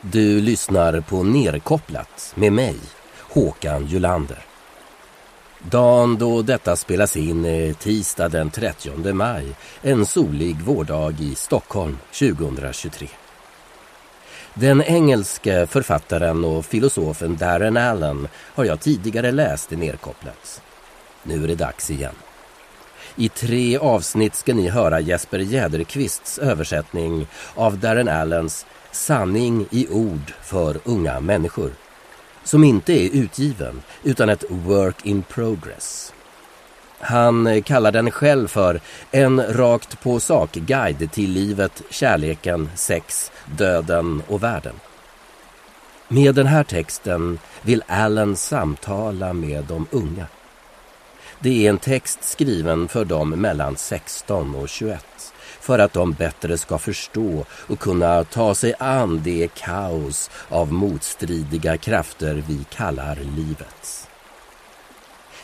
Du lyssnar på Nerkopplat med mig, Håkan Julander. Dagen då detta spelas in är tisdag den 30 maj, en solig vårdag i Stockholm 2023. Den engelske författaren och filosofen Darren Allen har jag tidigare läst i Nerkopplat. Nu är det dags igen. I tre avsnitt ska ni höra Jesper Jäderqvists översättning av Darren Allens Sanning i ord för unga människor som inte är utgiven utan ett work in progress. Han kallar den själv för en rakt på sak-guide till livet, kärleken, sex, döden och världen. Med den här texten vill Allen samtala med de unga. Det är en text skriven för dem mellan 16 och 21 för att de bättre ska förstå och kunna ta sig an det kaos av motstridiga krafter vi kallar livet.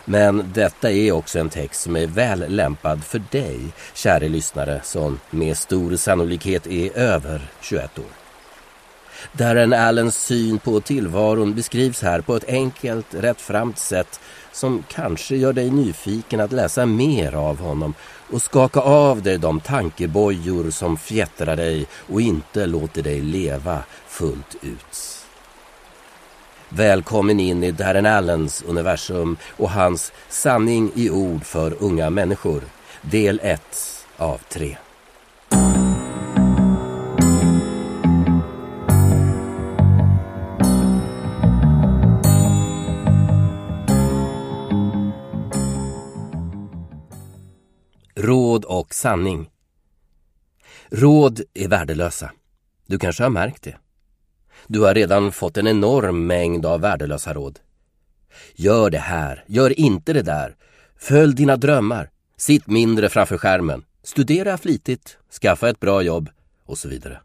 Men detta är också en text som är väl lämpad för dig, käre lyssnare, som med stor sannolikhet är över 21 år. Darren Allens syn på tillvaron beskrivs här på ett enkelt, rättframt sätt som kanske gör dig nyfiken att läsa mer av honom och skaka av dig de tankebojor som fjättrar dig och inte låter dig leva fullt ut. Välkommen in i Darren Allens universum och hans sanning i ord för unga människor. Del 1 av 3. Och sanning. Råd är värdelösa. Du kanske har märkt det. Du har redan fått en enorm mängd av värdelösa råd. Gör det här, gör inte det där. Följ dina drömmar. Sitt mindre framför skärmen. Studera flitigt, skaffa ett bra jobb och så vidare.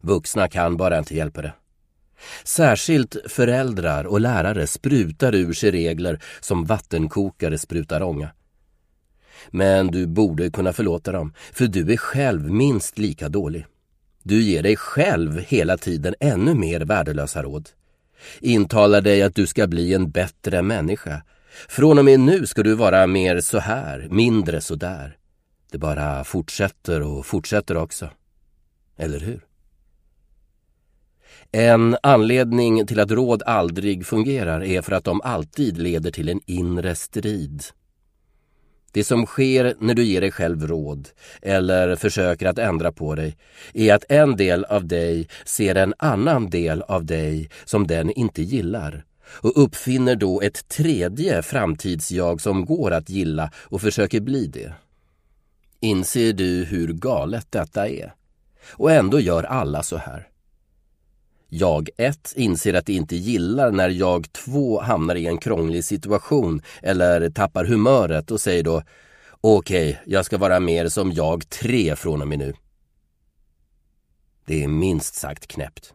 Vuxna kan bara inte hjälpa det. Särskilt föräldrar och lärare sprutar ur sig regler som vattenkokare sprutar ånga. Men du borde kunna förlåta dem, för du är själv minst lika dålig. Du ger dig själv hela tiden ännu mer värdelösa råd. Intalar dig att du ska bli en bättre människa. Från och med nu ska du vara mer så här, mindre så där. Det bara fortsätter och fortsätter också. Eller hur? En anledning till att råd aldrig fungerar är för att de alltid leder till en inre strid. Det som sker när du ger dig själv råd eller försöker att ändra på dig är att en del av dig ser en annan del av dig som den inte gillar och uppfinner då ett tredje framtidsjag som går att gilla och försöker bli det. Inser du hur galet detta är? Och ändå gör alla så här. Jag 1 inser att det inte gillar när jag 2 hamnar i en krånglig situation eller tappar humöret och säger då Okej, okay, jag ska vara mer som jag 3 från och med nu. Det är minst sagt knäppt.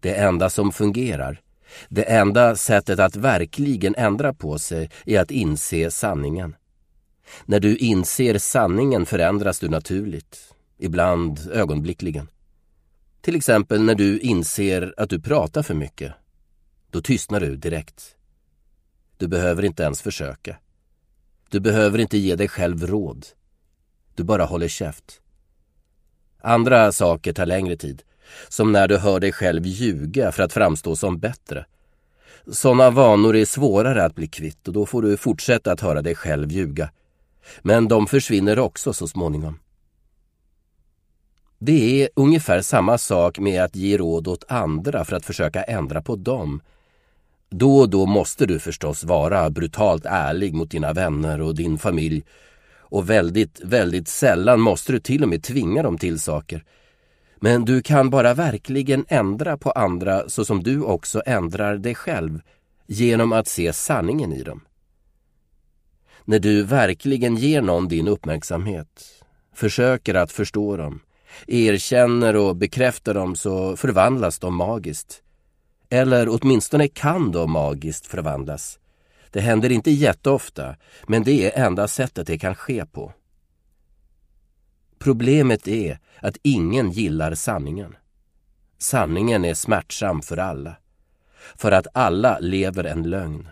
Det enda som fungerar, det enda sättet att verkligen ändra på sig är att inse sanningen. När du inser sanningen förändras du naturligt, ibland ögonblickligen. Till exempel när du inser att du pratar för mycket. Då tystnar du direkt. Du behöver inte ens försöka. Du behöver inte ge dig själv råd. Du bara håller käft. Andra saker tar längre tid. Som när du hör dig själv ljuga för att framstå som bättre. Sådana vanor är svårare att bli kvitt och då får du fortsätta att höra dig själv ljuga. Men de försvinner också så småningom. Det är ungefär samma sak med att ge råd åt andra för att försöka ändra på dem. Då och då måste du förstås vara brutalt ärlig mot dina vänner och din familj. Och väldigt, väldigt sällan måste du till och med tvinga dem till saker. Men du kan bara verkligen ändra på andra så som du också ändrar dig själv genom att se sanningen i dem. När du verkligen ger någon din uppmärksamhet, försöker att förstå dem, erkänner och bekräftar dem så förvandlas de magiskt. Eller åtminstone kan de magiskt förvandlas. Det händer inte jätteofta, men det är enda sättet det kan ske på. Problemet är att ingen gillar sanningen. Sanningen är smärtsam för alla. För att alla lever en lögn.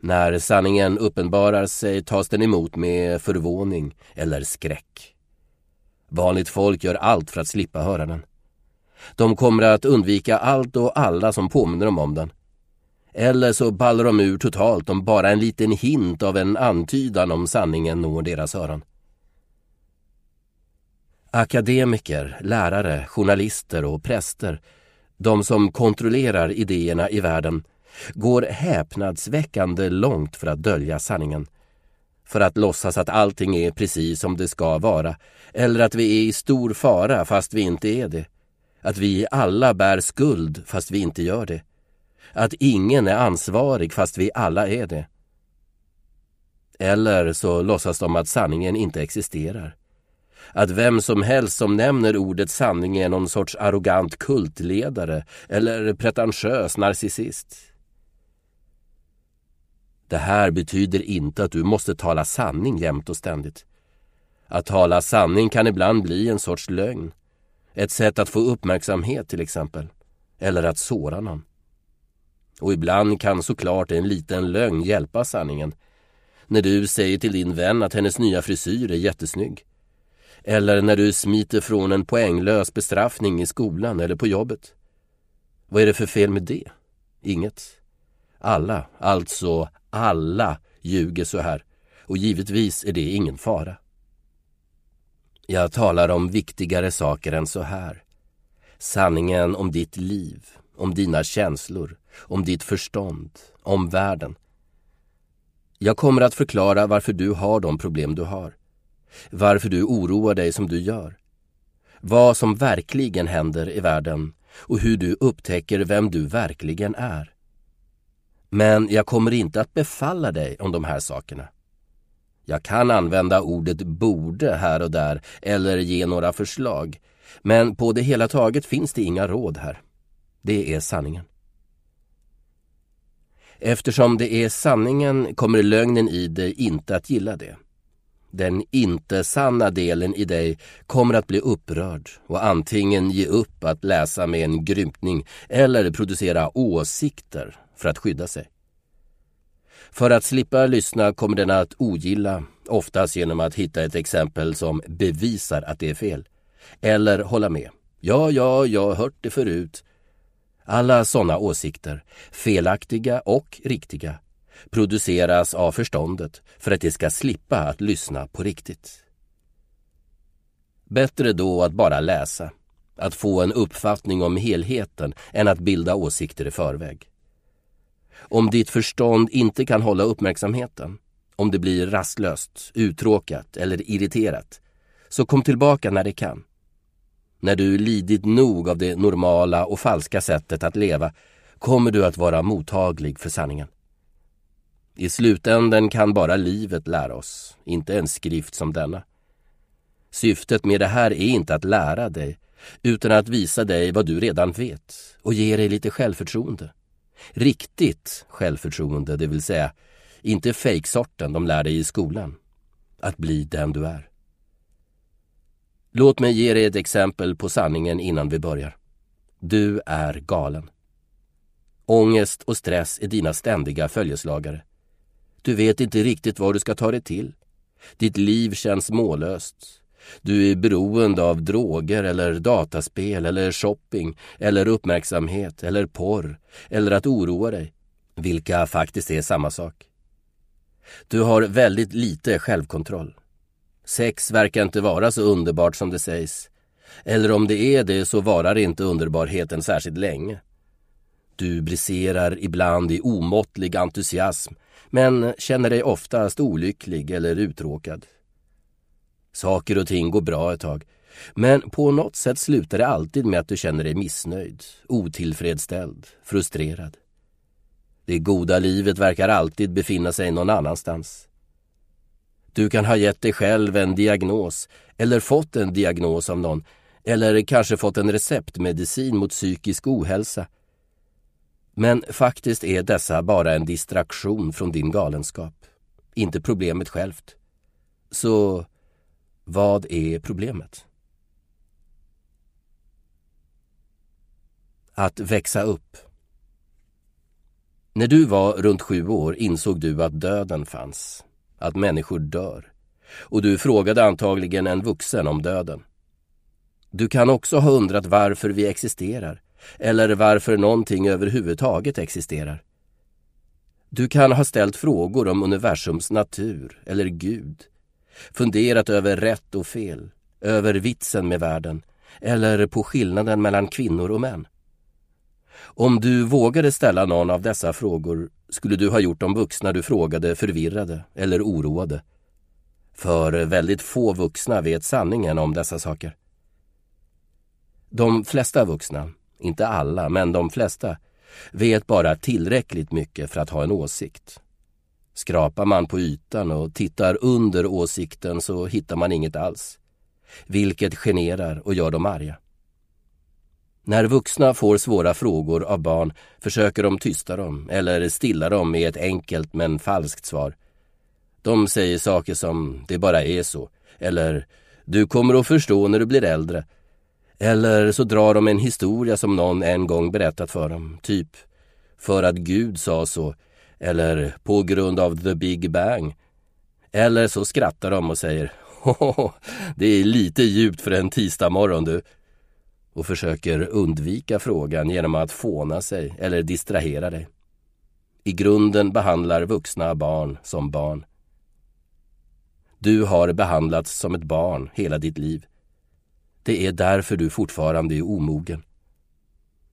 När sanningen uppenbarar sig tas den emot med förvåning eller skräck. Vanligt folk gör allt för att slippa höra den. De kommer att undvika allt och alla som påminner dem om den. Eller så ballar de ur totalt om bara en liten hint av en antydan om sanningen når deras öron. Akademiker, lärare, journalister och präster, de som kontrollerar idéerna i världen, går häpnadsväckande långt för att dölja sanningen. För att låtsas att allting är precis som det ska vara, eller att vi är i stor fara fast vi inte är det. Att vi alla bär skuld fast vi inte gör det. Att ingen är ansvarig fast vi alla är det. Eller så låtsas de att sanningen inte existerar. Att vem som helst som nämner ordet sanning är någon sorts arrogant kultledare eller pretentiös narcissist. Det här betyder inte att du måste tala sanning jämt och ständigt. Att tala sanning kan ibland bli en sorts lögn. Ett sätt att få uppmärksamhet till exempel. Eller att såra någon. Och ibland kan såklart en liten lögn hjälpa sanningen. När du säger till din vän att hennes nya frisyr är jättesnygg. Eller när du smiter från en poänglös bestraffning i skolan eller på jobbet. Vad är det för fel med det? Inget. Alla, alltså alla, ljuger så här. Och givetvis är det ingen fara. Jag talar om viktigare saker än så här. Sanningen om ditt liv, om dina känslor, om ditt förstånd, om världen. Jag kommer att förklara varför du har de problem du har. Varför du oroar dig som du gör. Vad som verkligen händer i världen och hur du upptäcker vem du verkligen är. Men jag kommer inte att befalla dig om de här sakerna. Jag kan använda ordet borde här och där eller ge några förslag. Men på det hela taget finns det inga råd här. Det är sanningen. Eftersom det är sanningen kommer lögnen i dig inte att gilla det. Den inte-sanna delen i dig kommer att bli upprörd och antingen ge upp att läsa med en grymtning eller producera åsikter för att skydda sig. För att slippa lyssna kommer den att ogilla, oftast genom att hitta ett exempel som bevisar att det är fel. Eller hålla med. Ja, ja, jag har hört det förut. Alla sådana åsikter, felaktiga och riktiga, produceras av förståndet för att det ska slippa att lyssna på riktigt. Bättre då att bara läsa, att få en uppfattning om helheten än att bilda åsikter i förväg. Om ditt förstånd inte kan hålla uppmärksamheten, om det blir rastlöst, uttråkat eller irriterat, så kom tillbaka när det kan. När du lidit nog av det normala och falska sättet att leva kommer du att vara mottaglig för sanningen. I slutänden kan bara livet lära oss, inte en skrift som denna. Syftet med det här är inte att lära dig, utan att visa dig vad du redan vet och ge dig lite självförtroende. Riktigt självförtroende, det vill säga inte fejksorten de lär dig i skolan. Att bli den du är. Låt mig ge dig ett exempel på sanningen innan vi börjar. Du är galen. Ångest och stress är dina ständiga följeslagare. Du vet inte riktigt vad du ska ta dig till. Ditt liv känns mållöst. Du är beroende av droger eller dataspel eller shopping eller uppmärksamhet eller porr eller att oroa dig, vilka faktiskt är samma sak. Du har väldigt lite självkontroll. Sex verkar inte vara så underbart som det sägs. Eller om det är det så varar inte underbarheten särskilt länge. Du briserar ibland i omåttlig entusiasm men känner dig oftast olycklig eller uttråkad. Saker och ting går bra ett tag, men på något sätt slutar det alltid med att du känner dig missnöjd, otillfredsställd, frustrerad. Det goda livet verkar alltid befinna sig någon annanstans. Du kan ha gett dig själv en diagnos eller fått en diagnos av någon eller kanske fått en receptmedicin mot psykisk ohälsa. Men faktiskt är dessa bara en distraktion från din galenskap, inte problemet självt. Så vad är problemet? Att växa upp. När du var runt sju år insåg du att döden fanns, att människor dör. Och du frågade antagligen en vuxen om döden. Du kan också ha undrat varför vi existerar, eller varför någonting överhuvudtaget existerar. Du kan ha ställt frågor om universums natur eller Gud, funderat över rätt och fel, över vitsen med världen eller på skillnaden mellan kvinnor och män. Om du vågade ställa någon av dessa frågor skulle du ha gjort de vuxna du frågade förvirrade eller oroade. För väldigt få vuxna vet sanningen om dessa saker. De flesta vuxna, inte alla, men de flesta, vet bara tillräckligt mycket för att ha en åsikt. Skrapar man på ytan och tittar under åsikten så hittar man inget alls. Vilket generar och gör dem arga. När vuxna får svåra frågor av barn försöker de tysta dem eller stilla dem med ett enkelt men falskt svar. De säger saker som ”det bara är så” eller ”du kommer att förstå när du blir äldre” eller så drar de en historia som någon en gång berättat för dem, typ ”för att Gud sa så” eller ”på grund av the big bang” eller så skrattar de och säger ”Hohoho, det är lite djupt för en tisdagmorgon du” och försöker undvika frågan genom att fåna sig eller distrahera dig. I grunden behandlar vuxna barn som barn. Du har behandlats som ett barn hela ditt liv. Det är därför du fortfarande är omogen.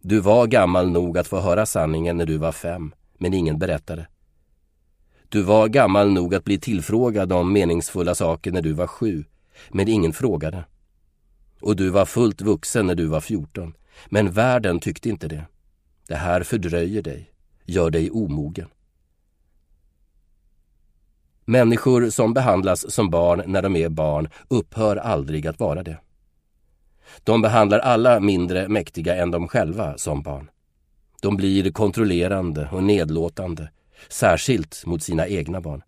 Du var gammal nog att få höra sanningen när du var fem, men ingen berättade. Du var gammal nog att bli tillfrågad om meningsfulla saker när du var sju, men ingen frågade och du var fullt vuxen när du var 14. Men världen tyckte inte det. Det här fördröjer dig, gör dig omogen. Människor som behandlas som barn när de är barn upphör aldrig att vara det. De behandlar alla mindre mäktiga än de själva som barn. De blir kontrollerande och nedlåtande, särskilt mot sina egna barn.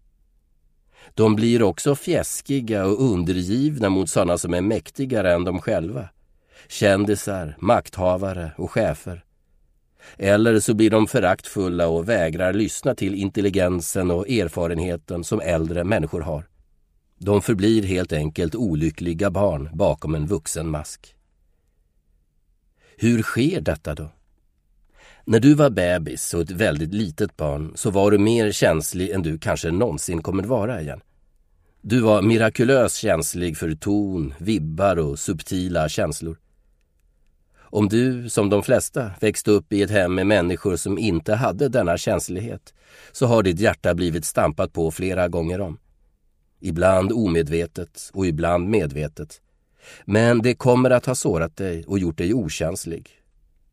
De blir också fjäskiga och undergivna mot sådana som är mäktigare än de själva. Kändisar, makthavare och chefer. Eller så blir de föraktfulla och vägrar lyssna till intelligensen och erfarenheten som äldre människor har. De förblir helt enkelt olyckliga barn bakom en vuxen mask. Hur sker detta då? När du var bebis och ett väldigt litet barn så var du mer känslig än du kanske någonsin kommer vara igen. Du var mirakulöst känslig för ton, vibbar och subtila känslor. Om du, som de flesta, växte upp i ett hem med människor som inte hade denna känslighet så har ditt hjärta blivit stampat på flera gånger om. Ibland omedvetet och ibland medvetet. Men det kommer att ha sårat dig och gjort dig okänslig.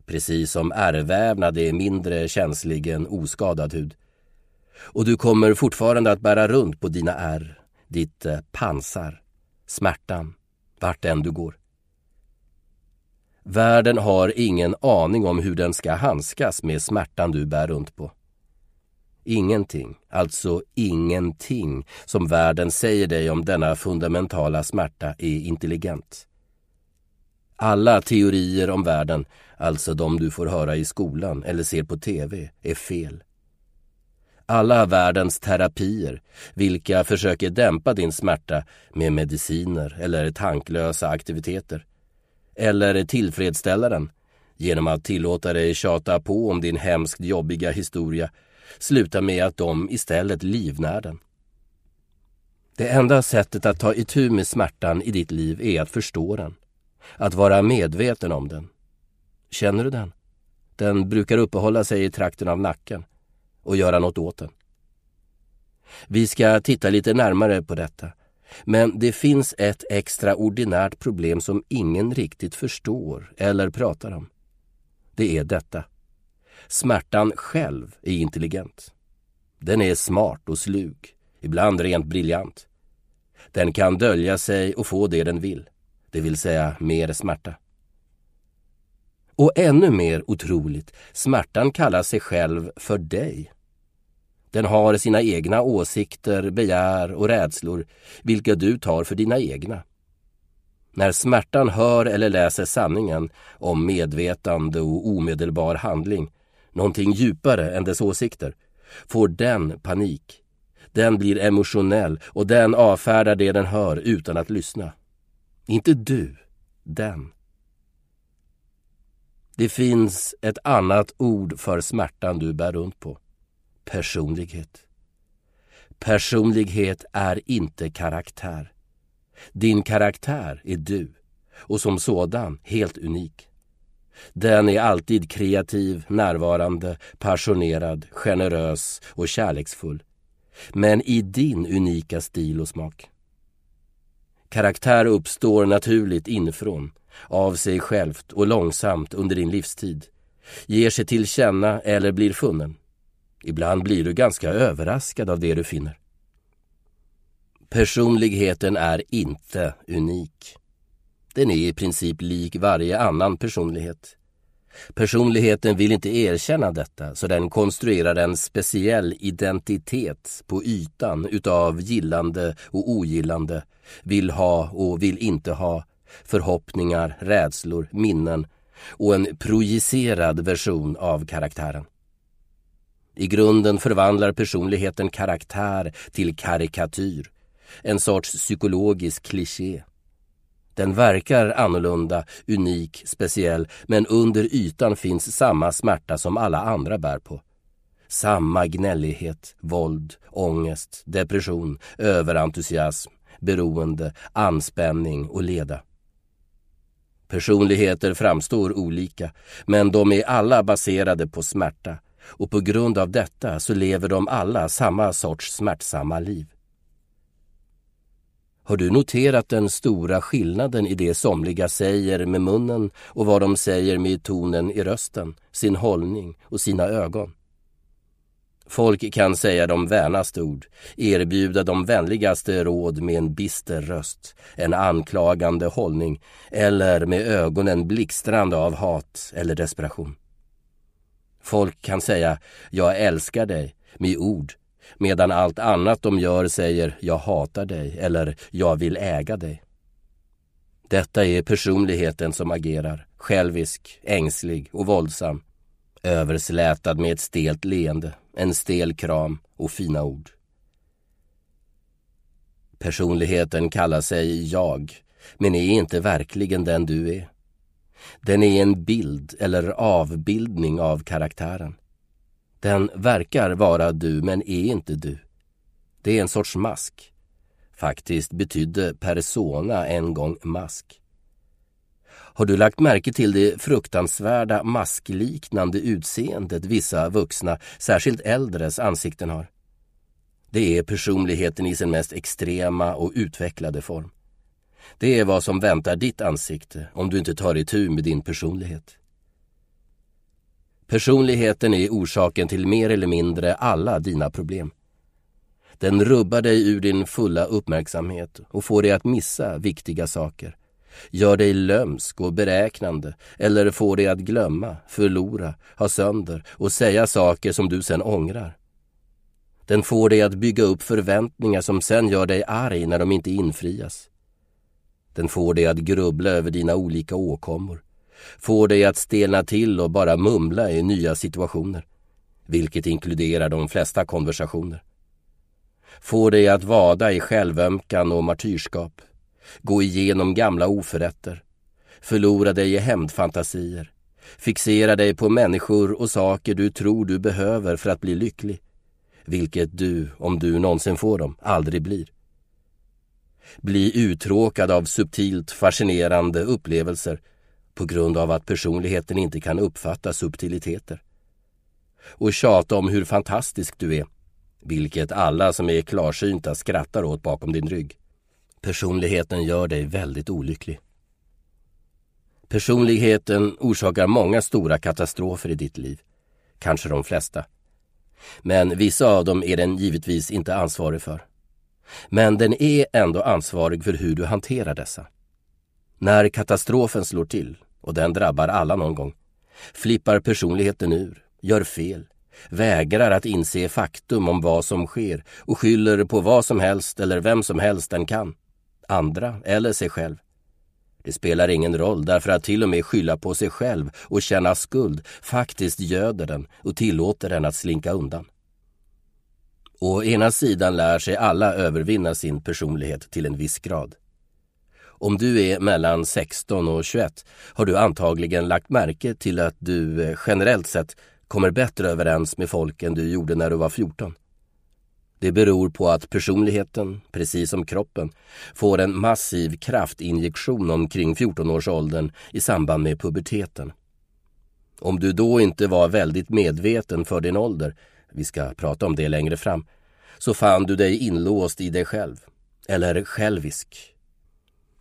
Precis som ärrvävnad är mindre känslig än oskadad hud. Och du kommer fortfarande att bära runt på dina ärr ditt eh, pansar, smärtan, vart än du går. Världen har ingen aning om hur den ska handskas med smärtan du bär runt på. Ingenting, alltså ingenting, som världen säger dig om denna fundamentala smärta är intelligent. Alla teorier om världen, alltså de du får höra i skolan eller ser på TV, är fel alla världens terapier, vilka försöker dämpa din smärta med mediciner eller tanklösa aktiviteter. Eller tillfredsställa den genom att tillåta dig tjata på om din hemskt jobbiga historia slutar med att de istället livnär den. Det enda sättet att ta itu med smärtan i ditt liv är att förstå den. Att vara medveten om den. Känner du den? Den brukar uppehålla sig i trakten av nacken och göra något åt den. Vi ska titta lite närmare på detta. Men det finns ett extraordinärt problem som ingen riktigt förstår eller pratar om. Det är detta. Smärtan själv är intelligent. Den är smart och slug, ibland rent briljant. Den kan dölja sig och få det den vill, det vill säga mer smärta. Och ännu mer otroligt, smärtan kallar sig själv för dig. Den har sina egna åsikter, begär och rädslor, vilka du tar för dina egna. När smärtan hör eller läser sanningen om medvetande och omedelbar handling, någonting djupare än dess åsikter, får den panik. Den blir emotionell och den avfärdar det den hör utan att lyssna. Inte du, den. Det finns ett annat ord för smärtan du bär runt på. Personlighet. Personlighet är inte karaktär. Din karaktär är du och som sådan helt unik. Den är alltid kreativ, närvarande, passionerad, generös och kärleksfull. Men i din unika stil och smak. Karaktär uppstår naturligt inifrån, av sig självt och långsamt under din livstid. Ger sig till känna eller blir funnen. Ibland blir du ganska överraskad av det du finner. Personligheten är inte unik. Den är i princip lik varje annan personlighet. Personligheten vill inte erkänna detta så den konstruerar en speciell identitet på ytan utav gillande och ogillande, vill ha och vill inte ha, förhoppningar, rädslor, minnen och en projicerad version av karaktären. I grunden förvandlar personligheten karaktär till karikatyr, en sorts psykologisk kliché. Den verkar annorlunda, unik, speciell men under ytan finns samma smärta som alla andra bär på. Samma gnällighet, våld, ångest, depression, överentusiasm, beroende, anspänning och leda. Personligheter framstår olika, men de är alla baserade på smärta och på grund av detta så lever de alla samma sorts smärtsamma liv. Har du noterat den stora skillnaden i det somliga säger med munnen och vad de säger med tonen i rösten, sin hållning och sina ögon? Folk kan säga de vänaste ord, erbjuda de vänligaste råd med en bister röst, en anklagande hållning eller med ögonen blixtrande av hat eller desperation. Folk kan säga ”jag älskar dig” med ord medan allt annat de gör säger ”jag hatar dig” eller ”jag vill äga dig”. Detta är personligheten som agerar, självisk, ängslig och våldsam, överslätad med ett stelt leende, en stel kram och fina ord. Personligheten kallar sig jag, men är inte verkligen den du är. Den är en bild eller avbildning av karaktären. Den verkar vara du men är inte du. Det är en sorts mask. Faktiskt betydde persona en gång mask. Har du lagt märke till det fruktansvärda maskliknande utseendet vissa vuxna, särskilt äldres, ansikten har? Det är personligheten i sin mest extrema och utvecklade form. Det är vad som väntar ditt ansikte om du inte tar itu med din personlighet. Personligheten är orsaken till mer eller mindre alla dina problem. Den rubbar dig ur din fulla uppmärksamhet och får dig att missa viktiga saker. Gör dig lömsk och beräknande eller får dig att glömma, förlora, ha sönder och säga saker som du sen ångrar. Den får dig att bygga upp förväntningar som sen gör dig arg när de inte infrias. Den får dig att grubbla över dina olika åkommor får dig att stelna till och bara mumla i nya situationer, vilket inkluderar de flesta konversationer. Får dig att vada i självömkan och martyrskap, gå igenom gamla oförrätter, förlora dig i hämndfantasier, fixera dig på människor och saker du tror du behöver för att bli lycklig, vilket du, om du någonsin får dem, aldrig blir. Bli uttråkad av subtilt fascinerande upplevelser på grund av att personligheten inte kan uppfatta subtiliteter. Och tjata om hur fantastisk du är, vilket alla som är klarsynta skrattar åt bakom din rygg. Personligheten gör dig väldigt olycklig. Personligheten orsakar många stora katastrofer i ditt liv, kanske de flesta. Men vissa av dem är den givetvis inte ansvarig för. Men den är ändå ansvarig för hur du hanterar dessa. När katastrofen slår till, och den drabbar alla någon gång, flippar personligheten ur, gör fel, vägrar att inse faktum om vad som sker och skyller på vad som helst eller vem som helst den kan, andra eller sig själv. Det spelar ingen roll därför att till och med skylla på sig själv och känna skuld faktiskt göder den och tillåter den att slinka undan. Å ena sidan lär sig alla övervinna sin personlighet till en viss grad. Om du är mellan 16 och 21 har du antagligen lagt märke till att du eh, generellt sett kommer bättre överens med folk än du gjorde när du var 14. Det beror på att personligheten, precis som kroppen, får en massiv kraftinjektion omkring 14-årsåldern i samband med puberteten. Om du då inte var väldigt medveten för din ålder, vi ska prata om det längre fram, så fann du dig inlåst i dig själv, eller självisk.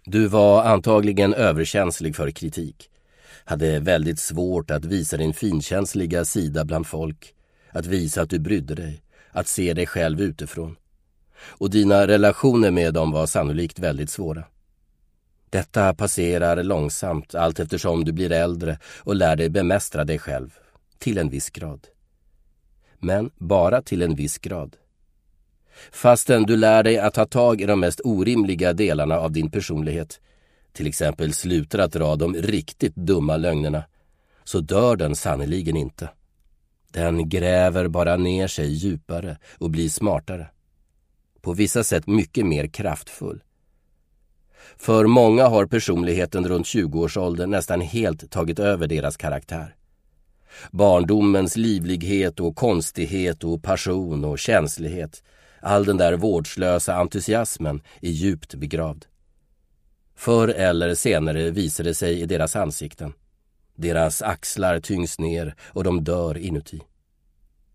Du var antagligen överkänslig för kritik, hade väldigt svårt att visa din finkänsliga sida bland folk, att visa att du brydde dig, att se dig själv utifrån. Och dina relationer med dem var sannolikt väldigt svåra. Detta passerar långsamt allt eftersom du blir äldre och lär dig bemästra dig själv, till en viss grad. Men bara till en viss grad. Fastän du lär dig att ta tag i de mest orimliga delarna av din personlighet, till exempel slutar att dra de riktigt dumma lögnerna, så dör den sannerligen inte. Den gräver bara ner sig djupare och blir smartare. På vissa sätt mycket mer kraftfull. För många har personligheten runt 20-årsåldern nästan helt tagit över deras karaktär. Barndomens livlighet och konstighet och passion och känslighet, all den där vårdslösa entusiasmen är djupt begravd. Förr eller senare visar det sig i deras ansikten. Deras axlar tyngs ner och de dör inuti.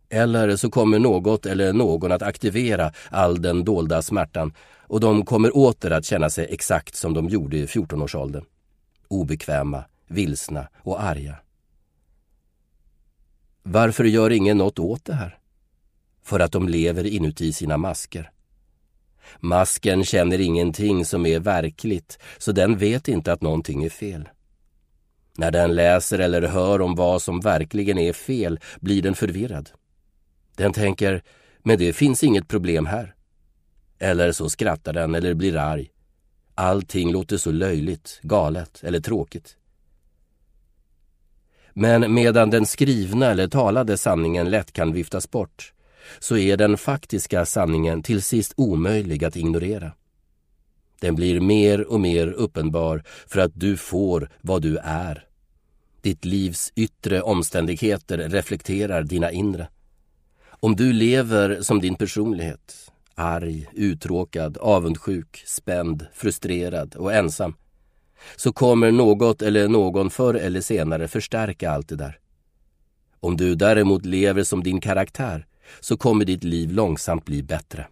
Eller så kommer något eller någon att aktivera all den dolda smärtan och de kommer åter att känna sig exakt som de gjorde i 14-årsåldern. Obekväma, vilsna och arga. Varför gör ingen något åt det här? För att de lever inuti sina masker. Masken känner ingenting som är verkligt, så den vet inte att någonting är fel. När den läser eller hör om vad som verkligen är fel blir den förvirrad. Den tänker, men det finns inget problem här. Eller så skrattar den eller blir arg. Allting låter så löjligt, galet eller tråkigt. Men medan den skrivna eller talade sanningen lätt kan viftas bort så är den faktiska sanningen till sist omöjlig att ignorera. Den blir mer och mer uppenbar för att du får vad du är. Ditt livs yttre omständigheter reflekterar dina inre. Om du lever som din personlighet, arg, uttråkad, avundsjuk, spänd, frustrerad och ensam, så kommer något eller någon förr eller senare förstärka allt det där. Om du däremot lever som din karaktär så kommer ditt liv långsamt bli bättre.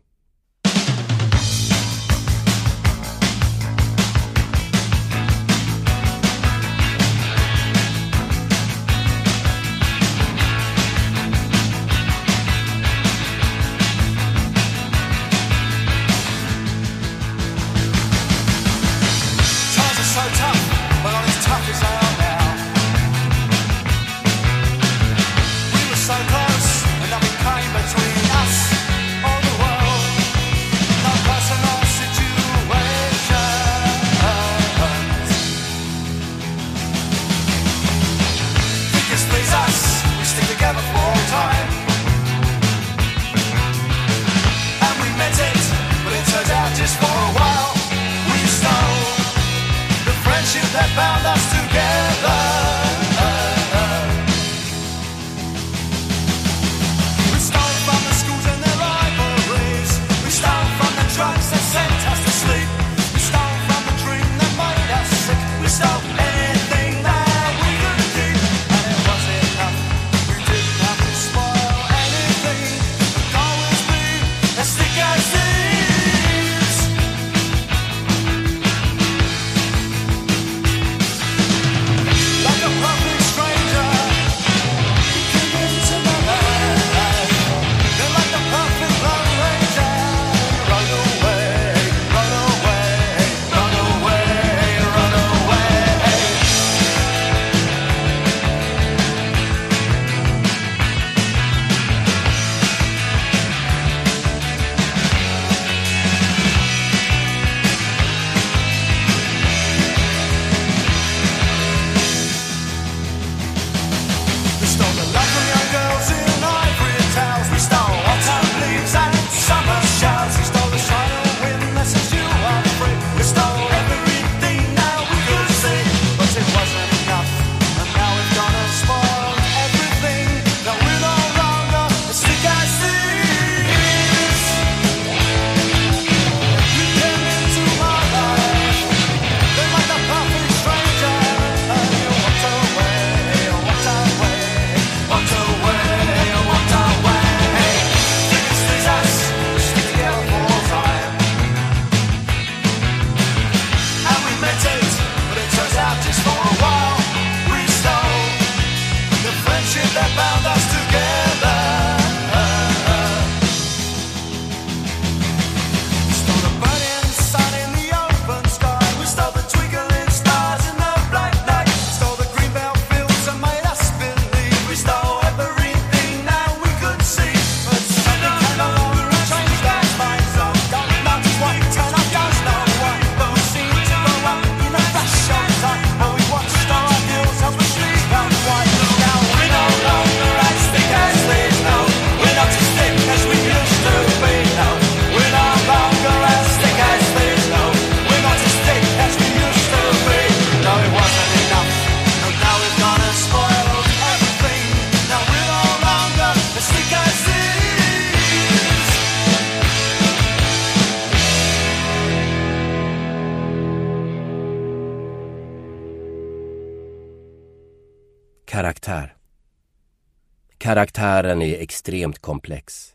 Karaktären är extremt komplex.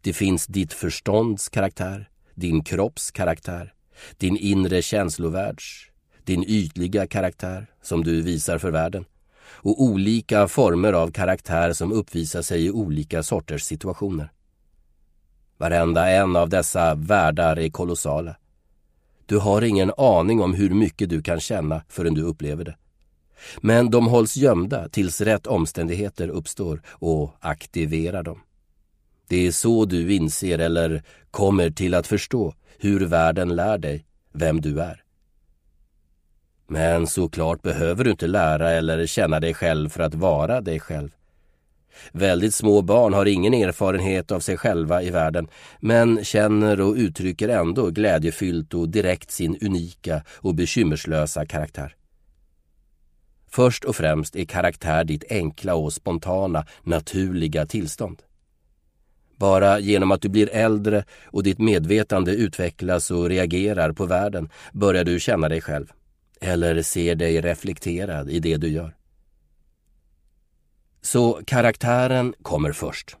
Det finns ditt förstånds karaktär, din kropps karaktär, din inre känslovärlds, din ytliga karaktär som du visar för världen och olika former av karaktär som uppvisar sig i olika sorters situationer. Varenda en av dessa världar är kolossala. Du har ingen aning om hur mycket du kan känna förrän du upplever det. Men de hålls gömda tills rätt omständigheter uppstår och aktiverar dem. Det är så du inser eller kommer till att förstå hur världen lär dig vem du är. Men såklart behöver du inte lära eller känna dig själv för att vara dig själv. Väldigt små barn har ingen erfarenhet av sig själva i världen men känner och uttrycker ändå glädjefyllt och direkt sin unika och bekymmerslösa karaktär. Först och främst är karaktär ditt enkla och spontana, naturliga tillstånd. Bara genom att du blir äldre och ditt medvetande utvecklas och reagerar på världen börjar du känna dig själv. Eller ser dig reflekterad i det du gör. Så karaktären kommer först.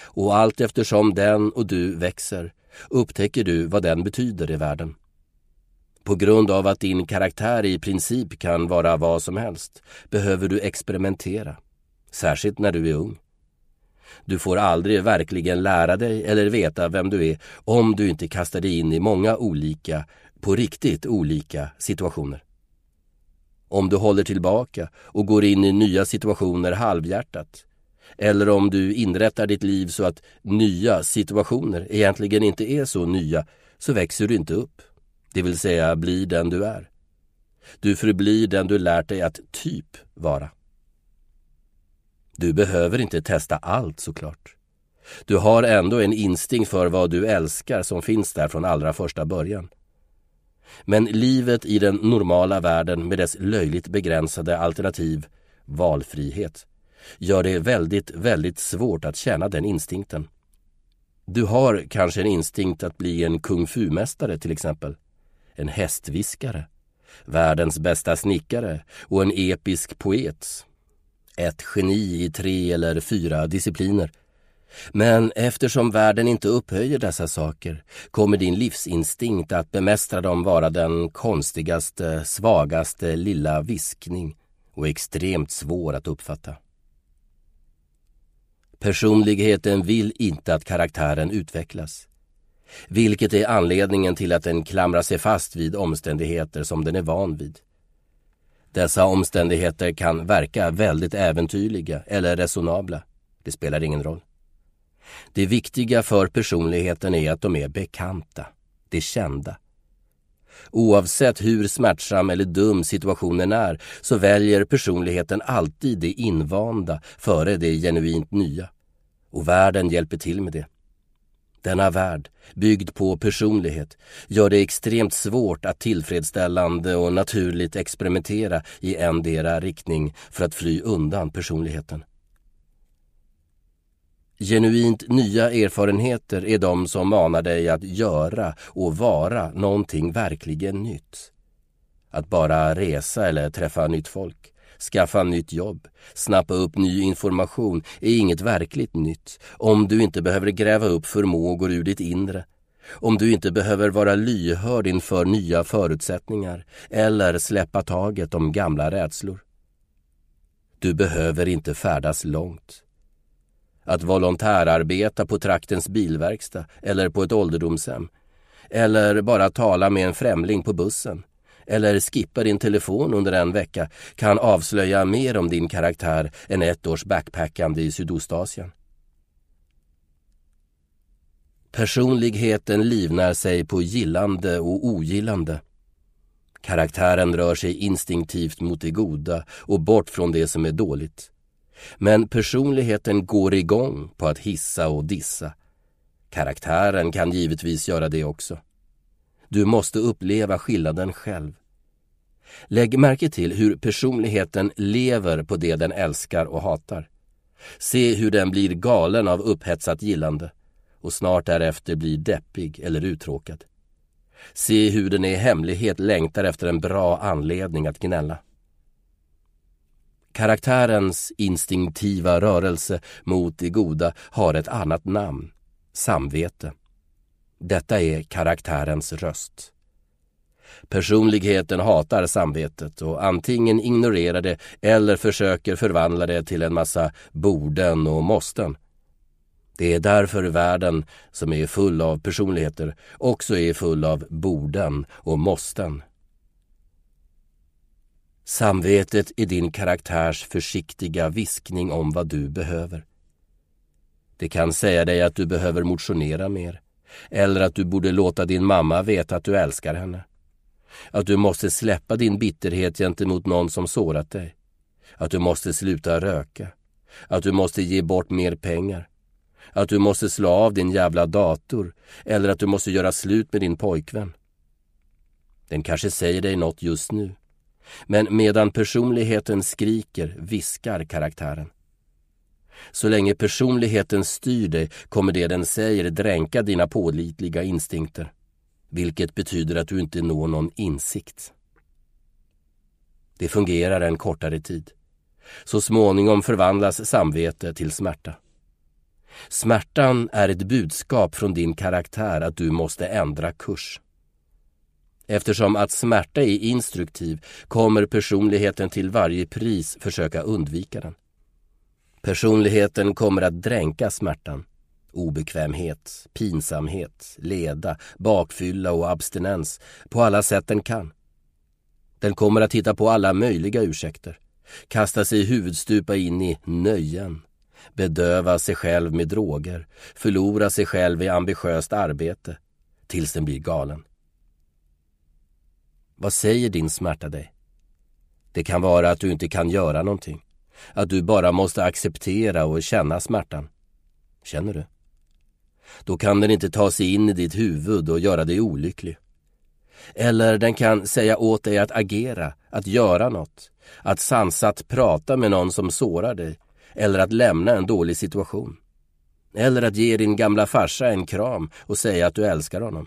Och allt eftersom den och du växer upptäcker du vad den betyder i världen. På grund av att din karaktär i princip kan vara vad som helst behöver du experimentera, särskilt när du är ung. Du får aldrig verkligen lära dig eller veta vem du är om du inte kastar dig in i många olika, på riktigt olika situationer. Om du håller tillbaka och går in i nya situationer halvhjärtat. Eller om du inrättar ditt liv så att nya situationer egentligen inte är så nya, så växer du inte upp. Det vill säga bli den du är. Du förblir den du lärt dig att typ vara. Du behöver inte testa allt såklart. Du har ändå en instinkt för vad du älskar som finns där från allra första början. Men livet i den normala världen med dess löjligt begränsade alternativ, valfrihet, gör det väldigt, väldigt svårt att känna den instinkten. Du har kanske en instinkt att bli en kung fu-mästare till exempel. En hästviskare. Världens bästa snickare och en episk poet. Ett geni i tre eller fyra discipliner men eftersom världen inte upphöjer dessa saker kommer din livsinstinkt att bemästra dem vara den konstigaste, svagaste lilla viskning och extremt svår att uppfatta. Personligheten vill inte att karaktären utvecklas. Vilket är anledningen till att den klamrar sig fast vid omständigheter som den är van vid. Dessa omständigheter kan verka väldigt äventyrliga eller resonabla. Det spelar ingen roll. Det viktiga för personligheten är att de är bekanta, det kända. Oavsett hur smärtsam eller dum situationen är så väljer personligheten alltid det invanda före det genuint nya. Och världen hjälper till med det. Denna värld, byggd på personlighet, gör det extremt svårt att tillfredsställande och naturligt experimentera i endera riktning för att fly undan personligheten. Genuint nya erfarenheter är de som manar dig att göra och vara någonting verkligen nytt. Att bara resa eller träffa nytt folk, skaffa nytt jobb, snappa upp ny information är inget verkligt nytt om du inte behöver gräva upp förmågor ur ditt inre om du inte behöver vara lyhörd inför nya förutsättningar eller släppa taget om gamla rädslor. Du behöver inte färdas långt att volontärarbeta på traktens bilverkstad eller på ett ålderdomshem. Eller bara tala med en främling på bussen. Eller skippa din telefon under en vecka kan avslöja mer om din karaktär än ett års backpackande i Sydostasien. Personligheten livnär sig på gillande och ogillande. Karaktären rör sig instinktivt mot det goda och bort från det som är dåligt. Men personligheten går igång på att hissa och dissa. Karaktären kan givetvis göra det också. Du måste uppleva skillnaden själv. Lägg märke till hur personligheten lever på det den älskar och hatar. Se hur den blir galen av upphetsat gillande och snart därefter blir deppig eller uttråkad. Se hur den i hemlighet längtar efter en bra anledning att gnälla. Karaktärens instinktiva rörelse mot det goda har ett annat namn, samvete. Detta är karaktärens röst. Personligheten hatar samvetet och antingen ignorerar det eller försöker förvandla det till en massa borden och måsten. Det är därför världen, som är full av personligheter, också är full av borden och måsten. Samvetet är din karaktärs försiktiga viskning om vad du behöver. Det kan säga dig att du behöver motionera mer eller att du borde låta din mamma veta att du älskar henne. Att du måste släppa din bitterhet gentemot någon som sårat dig. Att du måste sluta röka. Att du måste ge bort mer pengar. Att du måste slå av din jävla dator eller att du måste göra slut med din pojkvän. Den kanske säger dig något just nu. Men medan personligheten skriker viskar karaktären. Så länge personligheten styr dig kommer det den säger dränka dina pålitliga instinkter. Vilket betyder att du inte når någon insikt. Det fungerar en kortare tid. Så småningom förvandlas samvete till smärta. Smärtan är ett budskap från din karaktär att du måste ändra kurs. Eftersom att smärta är instruktiv kommer personligheten till varje pris försöka undvika den. Personligheten kommer att dränka smärtan. Obekvämhet, pinsamhet, leda, bakfylla och abstinens på alla sätt den kan. Den kommer att hitta på alla möjliga ursäkter. Kasta sig huvudstupa in i nöjen. Bedöva sig själv med droger. Förlora sig själv i ambitiöst arbete. Tills den blir galen. Vad säger din smärta dig? Det kan vara att du inte kan göra någonting. Att du bara måste acceptera och känna smärtan. Känner du? Då kan den inte ta sig in i ditt huvud och göra dig olycklig. Eller den kan säga åt dig att agera, att göra något, att sansat prata med någon som sårar dig eller att lämna en dålig situation. Eller att ge din gamla farsa en kram och säga att du älskar honom.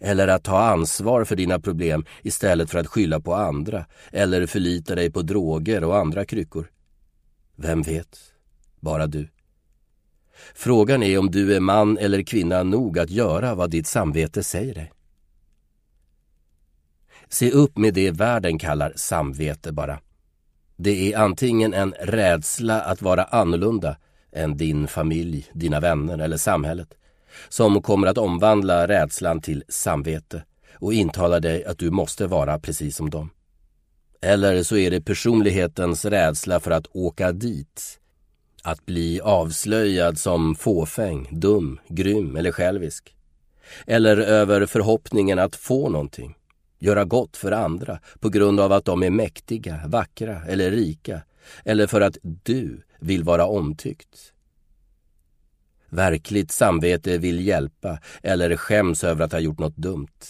Eller att ta ansvar för dina problem istället för att skylla på andra eller förlita dig på droger och andra kryckor. Vem vet? Bara du. Frågan är om du är man eller kvinna nog att göra vad ditt samvete säger dig. Se upp med det världen kallar samvete bara. Det är antingen en rädsla att vara annorlunda än din familj, dina vänner eller samhället som kommer att omvandla rädslan till samvete och intala dig att du måste vara precis som dem. Eller så är det personlighetens rädsla för att åka dit. Att bli avslöjad som fåfäng, dum, grym eller självisk. Eller över förhoppningen att få någonting. Göra gott för andra på grund av att de är mäktiga, vackra eller rika. Eller för att du vill vara omtyckt. Verkligt samvete vill hjälpa eller skäms över att ha gjort något dumt.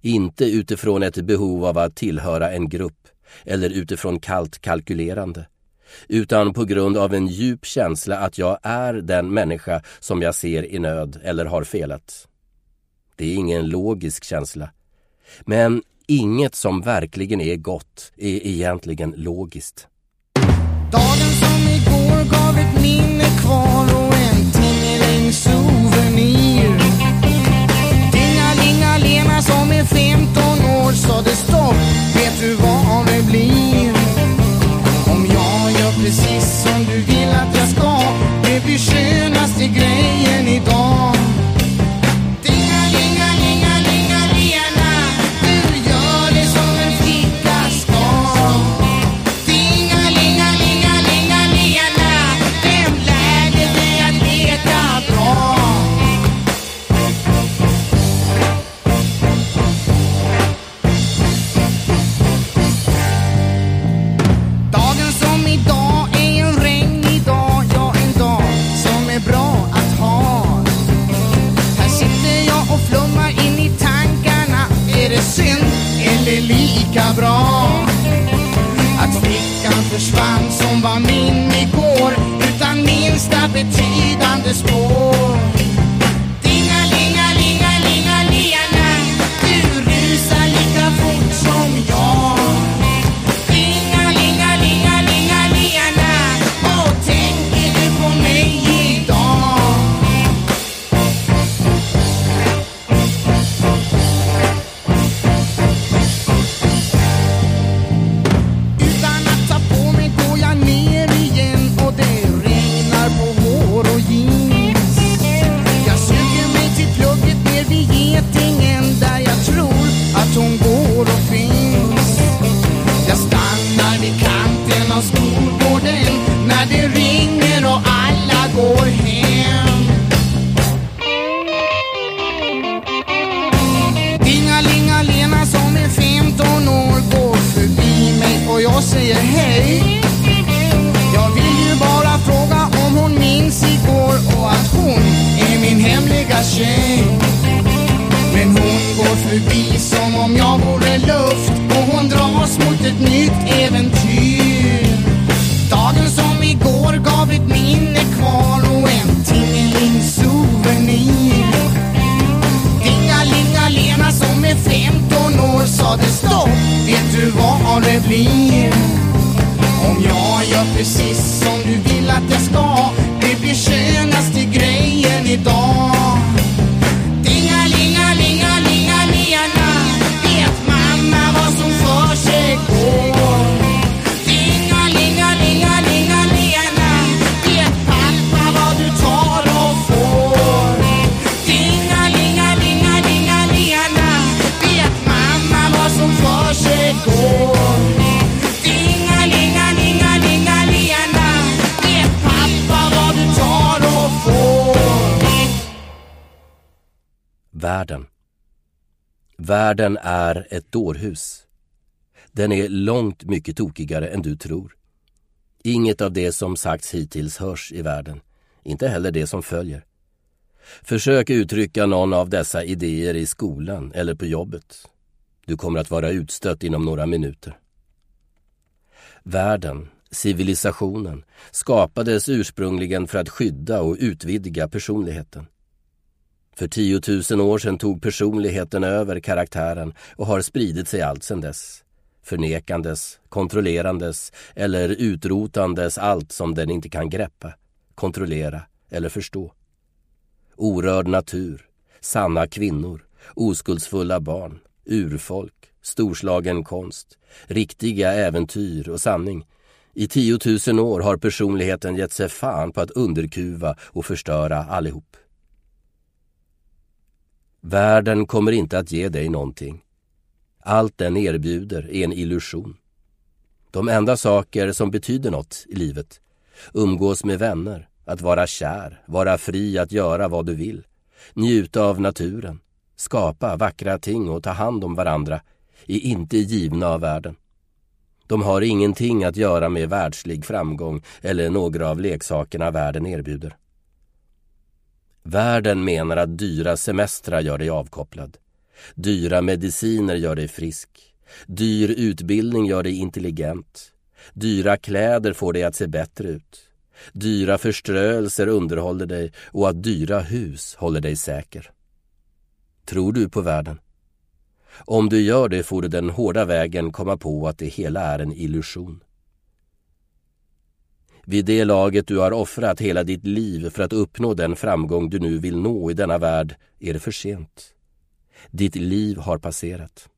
Inte utifrån ett behov av att tillhöra en grupp eller utifrån kallt kalkylerande utan på grund av en djup känsla att jag är den människa som jag ser i nöd eller har felat. Det är ingen logisk känsla. Men inget som verkligen är gott är egentligen logiskt. Dagen som igår gav ett minne kvar och en tingeling souvenir. Dingalingalena som är 15 år sade stopp, vet du vad det blir? Om jag gör precis som du vill att jag ska, det blir skönaste grejen idag. försvann som var min igår, utan minsta betydande spår. Världen. Världen är ett dårhus. Den är långt mycket tokigare än du tror. Inget av det som sagts hittills hörs i världen. Inte heller det som följer. Försök uttrycka någon av dessa idéer i skolan eller på jobbet. Du kommer att vara utstött inom några minuter. Världen, civilisationen, skapades ursprungligen för att skydda och utvidga personligheten. För tiotusen år sedan tog personligheten över karaktären och har spridit sig allt sedan dess. Förnekandes, kontrollerandes eller utrotandes allt som den inte kan greppa, kontrollera eller förstå. Orörd natur, sanna kvinnor, oskuldsfulla barn, urfolk, storslagen konst, riktiga äventyr och sanning. I tiotusen år har personligheten gett sig fan på att underkuva och förstöra allihop. Världen kommer inte att ge dig någonting. Allt den erbjuder är en illusion. De enda saker som betyder något i livet, umgås med vänner, att vara kär, vara fri att göra vad du vill, njuta av naturen, skapa vackra ting och ta hand om varandra, är inte givna av världen. De har ingenting att göra med världslig framgång eller några av leksakerna världen erbjuder. Världen menar att dyra semestrar gör dig avkopplad. Dyra mediciner gör dig frisk. Dyr utbildning gör dig intelligent. Dyra kläder får dig att se bättre ut. Dyra förströelser underhåller dig och att dyra hus håller dig säker. Tror du på världen? Om du gör det får du den hårda vägen komma på att det hela är en illusion. Vid det laget du har offrat hela ditt liv för att uppnå den framgång du nu vill nå i denna värld är det för sent. Ditt liv har passerat.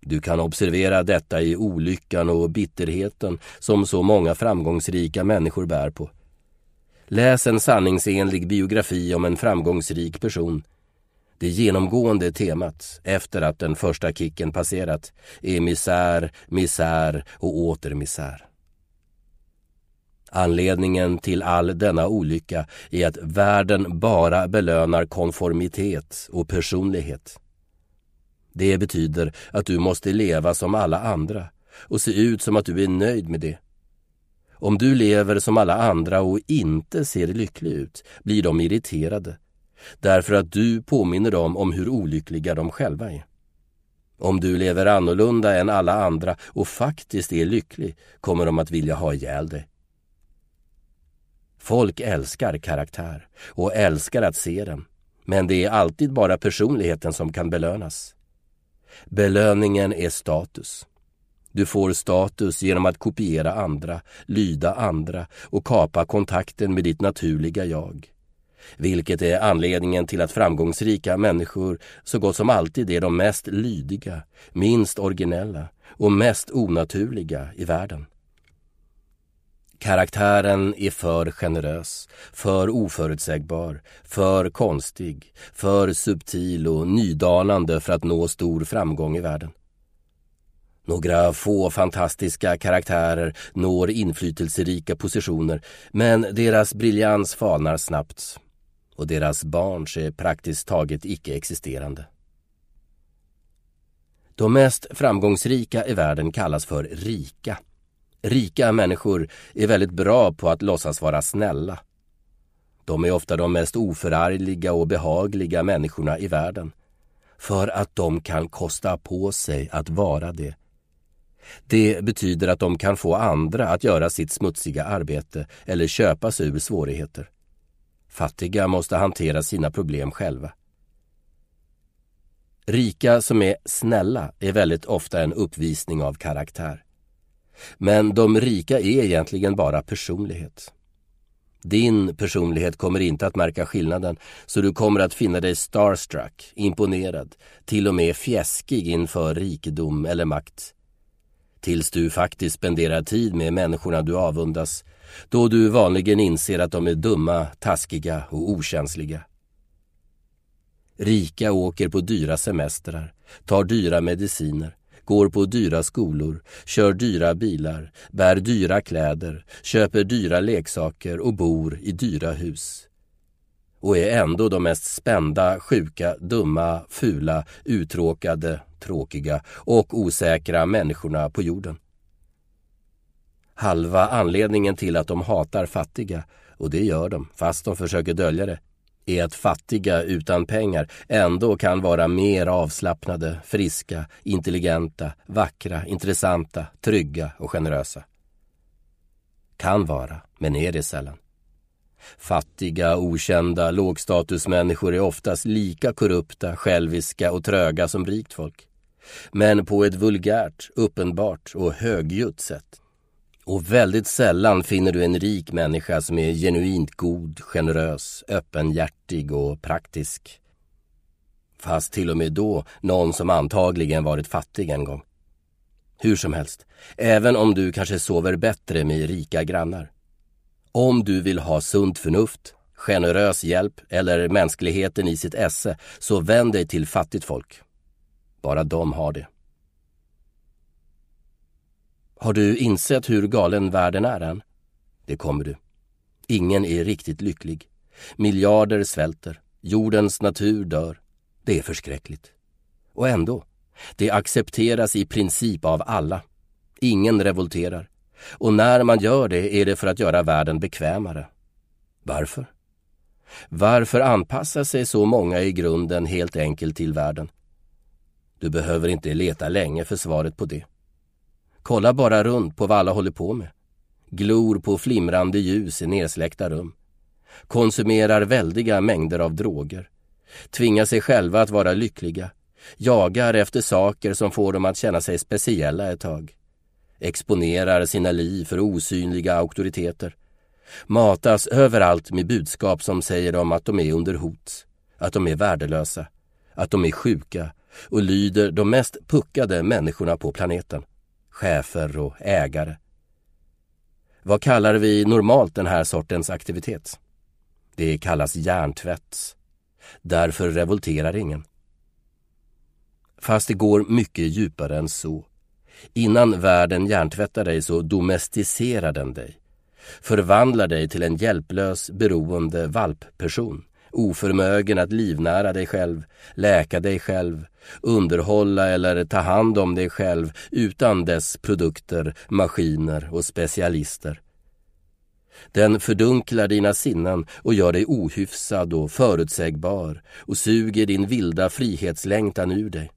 Du kan observera detta i olyckan och bitterheten som så många framgångsrika människor bär på. Läs en sanningsenlig biografi om en framgångsrik person. Det genomgående temat, efter att den första kicken passerat, är misär, misär och åter misär. Anledningen till all denna olycka är att världen bara belönar konformitet och personlighet. Det betyder att du måste leva som alla andra och se ut som att du är nöjd med det. Om du lever som alla andra och inte ser lycklig ut blir de irriterade därför att du påminner dem om hur olyckliga de själva är. Om du lever annorlunda än alla andra och faktiskt är lycklig kommer de att vilja ha ihjäl dig. Folk älskar karaktär och älskar att se den. Men det är alltid bara personligheten som kan belönas. Belöningen är status. Du får status genom att kopiera andra, lyda andra och kapa kontakten med ditt naturliga jag. Vilket är anledningen till att framgångsrika människor så gott som alltid är de mest lydiga, minst originella och mest onaturliga i världen. Karaktären är för generös, för oförutsägbar, för konstig, för subtil och nydanande för att nå stor framgång i världen. Några få fantastiska karaktärer når inflytelserika positioner men deras briljans falnar snabbt och deras barns är praktiskt taget icke-existerande. De mest framgångsrika i världen kallas för rika. Rika människor är väldigt bra på att låtsas vara snälla. De är ofta de mest oförargliga och behagliga människorna i världen. För att de kan kosta på sig att vara det. Det betyder att de kan få andra att göra sitt smutsiga arbete eller köpa sig ur svårigheter. Fattiga måste hantera sina problem själva. Rika som är snälla är väldigt ofta en uppvisning av karaktär. Men de rika är egentligen bara personlighet. Din personlighet kommer inte att märka skillnaden så du kommer att finna dig starstruck, imponerad, till och med fjäskig inför rikedom eller makt. Tills du faktiskt spenderar tid med människorna du avundas då du vanligen inser att de är dumma, taskiga och okänsliga. Rika åker på dyra semestrar, tar dyra mediciner, går på dyra skolor, kör dyra bilar, bär dyra kläder, köper dyra leksaker och bor i dyra hus. Och är ändå de mest spända, sjuka, dumma, fula, uttråkade, tråkiga och osäkra människorna på jorden. Halva anledningen till att de hatar fattiga, och det gör de fast de försöker dölja det, är att fattiga utan pengar ändå kan vara mer avslappnade, friska, intelligenta, vackra, intressanta, trygga och generösa. Kan vara, men är det sällan. Fattiga, okända, lågstatusmänniskor är oftast lika korrupta, själviska och tröga som rikt folk. Men på ett vulgärt, uppenbart och högljutt sätt. Och väldigt sällan finner du en rik människa som är genuint god, generös, öppenhjärtig och praktisk. Fast till och med då någon som antagligen varit fattig en gång. Hur som helst, även om du kanske sover bättre med rika grannar. Om du vill ha sunt förnuft, generös hjälp eller mänskligheten i sitt esse så vänd dig till fattigt folk. Bara de har det. Har du insett hur galen världen är än? Det kommer du. Ingen är riktigt lycklig. Miljarder svälter. Jordens natur dör. Det är förskräckligt. Och ändå, det accepteras i princip av alla. Ingen revolterar. Och när man gör det är det för att göra världen bekvämare. Varför? Varför anpassar sig så många i grunden helt enkelt till världen? Du behöver inte leta länge för svaret på det. Kolla bara runt på vad alla håller på med. Glor på flimrande ljus i nersläckta rum. Konsumerar väldiga mängder av droger. Tvingar sig själva att vara lyckliga. Jagar efter saker som får dem att känna sig speciella ett tag. Exponerar sina liv för osynliga auktoriteter. Matas överallt med budskap som säger dem att de är under hot. Att de är värdelösa. Att de är sjuka och lyder de mest puckade människorna på planeten chefer och ägare. Vad kallar vi normalt den här sortens aktivitet? Det kallas hjärntvätt. Därför revolterar ingen. Fast det går mycket djupare än så. Innan världen hjärntvättar dig så domesticerar den dig. Förvandlar dig till en hjälplös, beroende valpperson oförmögen att livnära dig själv, läka dig själv, underhålla eller ta hand om dig själv utan dess produkter, maskiner och specialister. Den fördunklar dina sinnen och gör dig ohyfsad och förutsägbar och suger din vilda frihetslängtan ur dig.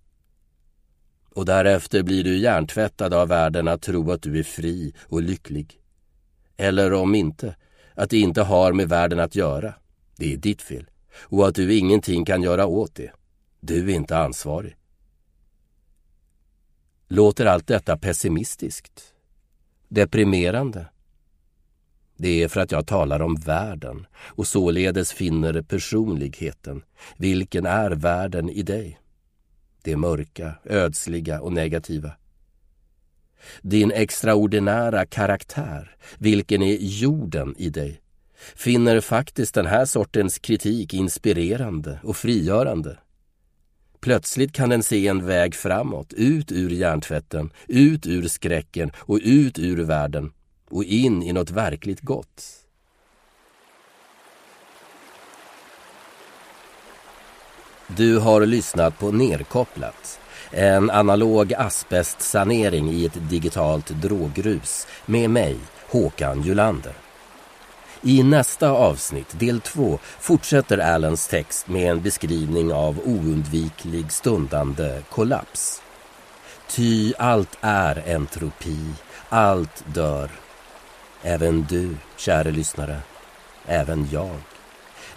Och därefter blir du hjärntvättad av världen att tro att du är fri och lycklig. Eller om inte, att det inte har med världen att göra. Det är ditt fel. Och att du ingenting kan göra åt det. Du är inte ansvarig. Låter allt detta pessimistiskt? Deprimerande? Det är för att jag talar om världen och således finner personligheten. Vilken är världen i dig? Det mörka, ödsliga och negativa. Din extraordinära karaktär, vilken är jorden i dig? Finner faktiskt den här sortens kritik inspirerande och frigörande. Plötsligt kan den se en väg framåt, ut ur hjärntvätten, ut ur skräcken och ut ur världen och in i något verkligt gott. Du har lyssnat på Nerkopplat, en analog asbestsanering i ett digitalt drogrus med mig, Håkan Julander. I nästa avsnitt, del två, fortsätter Allens text med en beskrivning av oundviklig stundande kollaps. Ty allt är entropi, allt dör. Även du, käre lyssnare, även jag.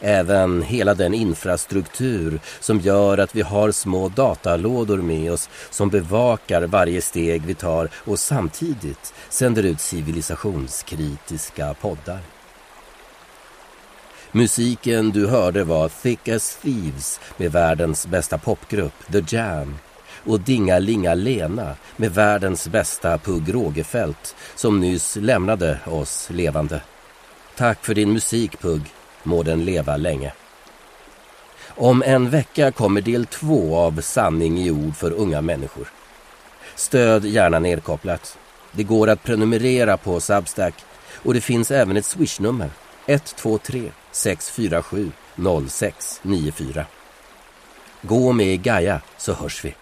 Även hela den infrastruktur som gör att vi har små datalådor med oss som bevakar varje steg vi tar och samtidigt sänder ut civilisationskritiska poddar. Musiken du hörde var Thick as Thieves med världens bästa popgrupp The Jam och Dinga Linga Lena med världens bästa Pugh Rogefeldt som nyss lämnade oss levande. Tack för din musik Pugh, må den leva länge. Om en vecka kommer del två av Sanning i ord för unga människor. Stöd gärna nedkopplat. Det går att prenumerera på Substack och det finns även ett swishnummer 123 647 0694. Gå med i Gaia så hörs vi.